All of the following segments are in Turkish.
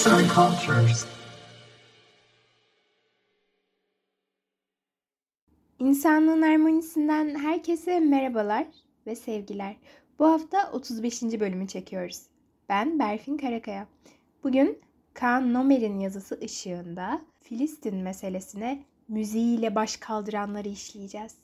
Arts and Cultures. İnsanlığın harmonisinden herkese merhabalar ve sevgiler. Bu hafta 35. bölümü çekiyoruz. Ben Berfin Karakaya. Bugün Kaan Nomer'in yazısı ışığında Filistin meselesine müziğiyle baş kaldıranları işleyeceğiz.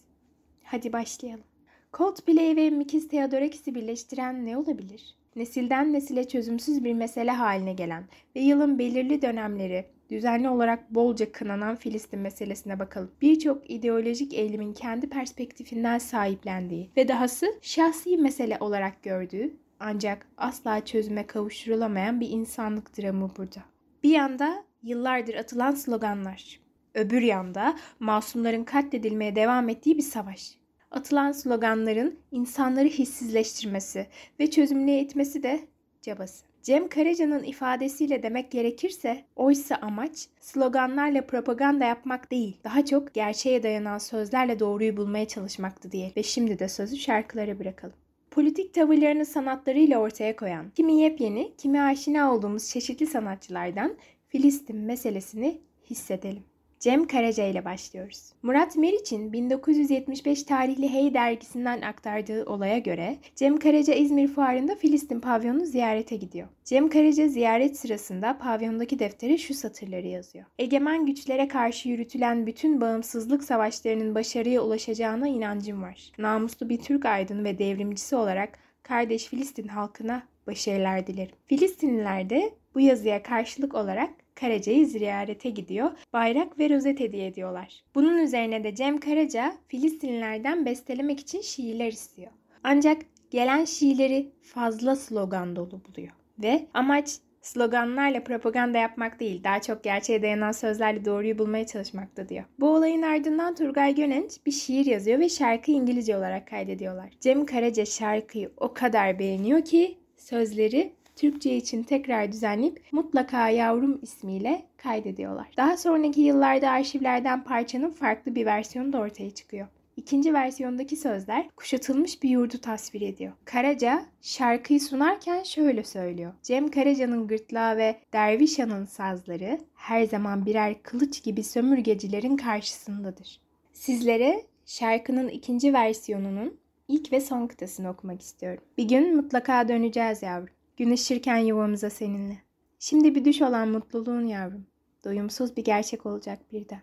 Hadi başlayalım. Coldplay ve Mikis Theodorakis'i birleştiren ne olabilir? Nesilden nesile çözümsüz bir mesele haline gelen ve yılın belirli dönemleri düzenli olarak bolca kınanan Filistin meselesine bakalım. Birçok ideolojik eğilimin kendi perspektifinden sahiplendiği ve dahası şahsi mesele olarak gördüğü ancak asla çözüme kavuşturulamayan bir insanlık dramı burada. Bir yanda yıllardır atılan sloganlar, öbür yanda masumların katledilmeye devam ettiği bir savaş. Atılan sloganların insanları hissizleştirmesi ve çözümlüğe itmesi de cabası. Cem Karaca'nın ifadesiyle demek gerekirse oysa amaç sloganlarla propaganda yapmak değil, daha çok gerçeğe dayanan sözlerle doğruyu bulmaya çalışmaktı diye. Ve şimdi de sözü şarkılara bırakalım. Politik tavırlarını sanatlarıyla ortaya koyan, kimi yepyeni, kimi aşina olduğumuz çeşitli sanatçılardan Filistin meselesini hissedelim. Cem Karaca ile başlıyoruz. Murat Meriç'in 1975 tarihli Hey dergisinden aktardığı olaya göre Cem Karaca İzmir Fuarı'nda Filistin pavyonunu ziyarete gidiyor. Cem Karaca ziyaret sırasında pavyondaki deftere şu satırları yazıyor. Egemen güçlere karşı yürütülen bütün bağımsızlık savaşlarının başarıya ulaşacağına inancım var. Namuslu bir Türk aydını ve devrimcisi olarak kardeş Filistin halkına başarılar dilerim. Filistinliler de bu yazıya karşılık olarak Karaca'yı ziyarete gidiyor. Bayrak ve rozet hediye ediyorlar. Bunun üzerine de Cem Karaca Filistinlilerden bestelemek için şiirler istiyor. Ancak gelen şiirleri fazla slogan dolu buluyor. Ve amaç sloganlarla propaganda yapmak değil, daha çok gerçeğe dayanan sözlerle doğruyu bulmaya çalışmakta diyor. Bu olayın ardından Turgay Gönenç bir şiir yazıyor ve şarkıyı İngilizce olarak kaydediyorlar. Cem Karaca şarkıyı o kadar beğeniyor ki sözleri Türkçe için tekrar düzenleyip Mutlaka Yavrum ismiyle kaydediyorlar. Daha sonraki yıllarda arşivlerden parçanın farklı bir versiyonu da ortaya çıkıyor. İkinci versiyondaki sözler kuşatılmış bir yurdu tasvir ediyor. Karaca şarkıyı sunarken şöyle söylüyor. Cem Karaca'nın gırtlağı ve Dervişan'ın sazları her zaman birer kılıç gibi sömürgecilerin karşısındadır. Sizlere şarkının ikinci versiyonunun ilk ve son kıtasını okumak istiyorum. Bir gün mutlaka döneceğiz yavrum. Gün ışırken yuvamıza seninle. Şimdi bir düş olan mutluluğun yavrum. Doyumsuz bir gerçek olacak birden.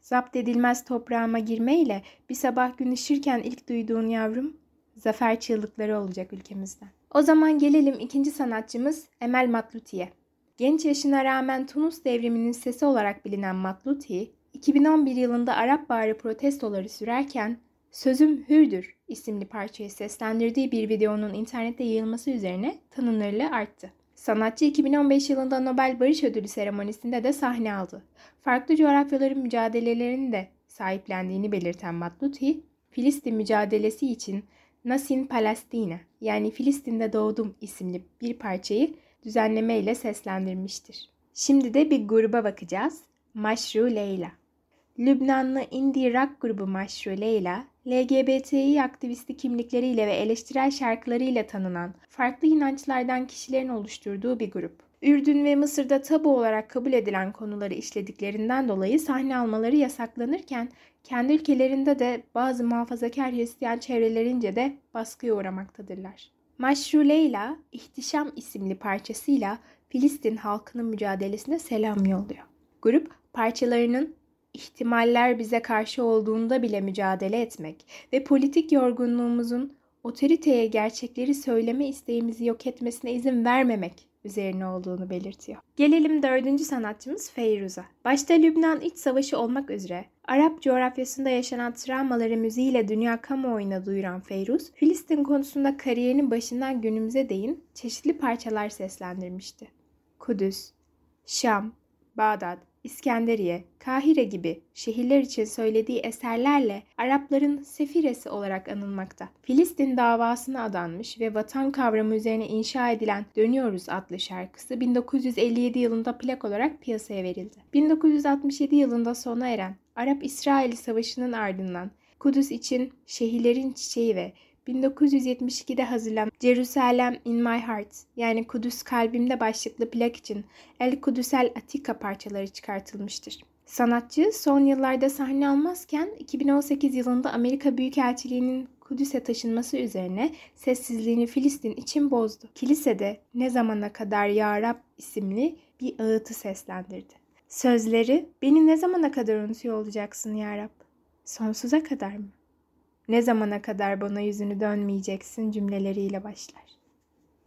Zapt edilmez toprağıma girmeyle bir sabah gün ışırken ilk duyduğun yavrum zafer çığlıkları olacak ülkemizden. O zaman gelelim ikinci sanatçımız Emel Matluti'ye. Genç yaşına rağmen Tunus devriminin sesi olarak bilinen Matluti, 2011 yılında Arap Baharı protestoları sürerken Sözüm Hürdür isimli parçayı seslendirdiği bir videonun internette yayılması üzerine tanınırlığı arttı. Sanatçı 2015 yılında Nobel Barış Ödülü seremonisinde de sahne aldı. Farklı coğrafyaların mücadelelerini de sahiplendiğini belirten Matluti, Filistin mücadelesi için Nasin Palestina yani Filistin'de doğdum isimli bir parçayı düzenleme ile seslendirmiştir. Şimdi de bir gruba bakacağız. Maşru Leyla. Lübnanlı indie rock grubu Maşru Leyla, LGBTİ aktivisti kimlikleriyle ve eleştirel şarkılarıyla tanınan, farklı inançlardan kişilerin oluşturduğu bir grup. Ürdün ve Mısır'da tabu olarak kabul edilen konuları işlediklerinden dolayı sahne almaları yasaklanırken kendi ülkelerinde de bazı muhafazakar Hristiyan çevrelerince de baskıya uğramaktadırlar. Maşru Leyla, İhtişam isimli parçasıyla Filistin halkının mücadelesine selam yolluyor. Grup parçalarının ihtimaller bize karşı olduğunda bile mücadele etmek ve politik yorgunluğumuzun otoriteye gerçekleri söyleme isteğimizi yok etmesine izin vermemek üzerine olduğunu belirtiyor. Gelelim dördüncü sanatçımız Feyruz'a. Başta Lübnan iç savaşı olmak üzere Arap coğrafyasında yaşanan travmaları müziğiyle dünya kamuoyuna duyuran Feyruz, Filistin konusunda kariyerinin başından günümüze değin çeşitli parçalar seslendirmişti. Kudüs, Şam, Bağdat, İskenderiye, Kahire gibi şehirler için söylediği eserlerle Arapların sefiresi olarak anılmakta. Filistin davasına adanmış ve vatan kavramı üzerine inşa edilen Dönüyoruz adlı şarkısı 1957 yılında plak olarak piyasaya verildi. 1967 yılında sona eren Arap-İsrail Savaşı'nın ardından Kudüs için şehirlerin çiçeği ve 1972'de hazırlanan Jerusalem in My Heart yani Kudüs Kalbimde başlıklı plak için El Kudüsel Atika parçaları çıkartılmıştır. Sanatçı son yıllarda sahne almazken 2018 yılında Amerika Büyükelçiliği'nin Kudüs'e taşınması üzerine sessizliğini Filistin için bozdu. Kilisede Ne Zamana Kadar Ya Rab isimli bir ağıtı seslendirdi. Sözleri beni ne zamana kadar unutuyor olacaksın ya Rab? Sonsuza kadar mı? Ne zamana kadar bana yüzünü dönmeyeceksin cümleleriyle başlar.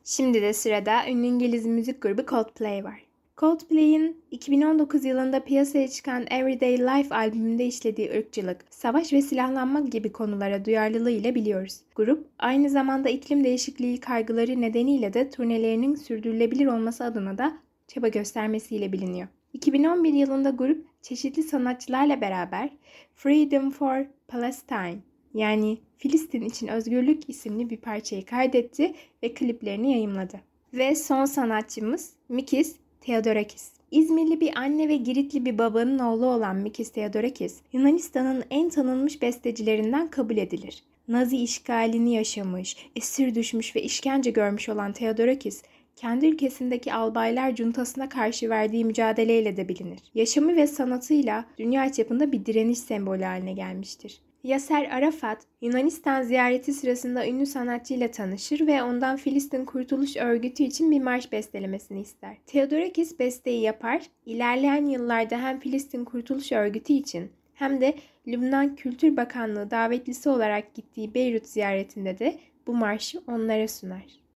Şimdi de sırada ünlü İngiliz müzik grubu Coldplay var. Coldplay'in 2019 yılında piyasaya çıkan Everyday Life albümünde işlediği ırkçılık, savaş ve silahlanma gibi konulara duyarlılığı ile biliyoruz. Grup aynı zamanda iklim değişikliği kaygıları nedeniyle de turnelerinin sürdürülebilir olması adına da çaba göstermesiyle biliniyor. 2011 yılında grup çeşitli sanatçılarla beraber Freedom for Palestine yani Filistin için Özgürlük isimli bir parçayı kaydetti ve kliplerini yayımladı. Ve son sanatçımız Mikis Theodorakis. İzmirli bir anne ve Giritli bir babanın oğlu olan Mikis Theodorakis, Yunanistan'ın en tanınmış bestecilerinden kabul edilir. Nazi işgalini yaşamış, esir düşmüş ve işkence görmüş olan Theodorakis, kendi ülkesindeki albaylar cuntasına karşı verdiği mücadeleyle de bilinir. Yaşamı ve sanatıyla dünya çapında bir direniş sembolü haline gelmiştir. Yaser Arafat, Yunanistan ziyareti sırasında ünlü sanatçıyla tanışır ve ondan Filistin Kurtuluş Örgütü için bir marş bestelemesini ister. Theodorakis besteyi yapar, ilerleyen yıllarda hem Filistin Kurtuluş Örgütü için hem de Lübnan Kültür Bakanlığı davetlisi olarak gittiği Beyrut ziyaretinde de bu marşı onlara sunar.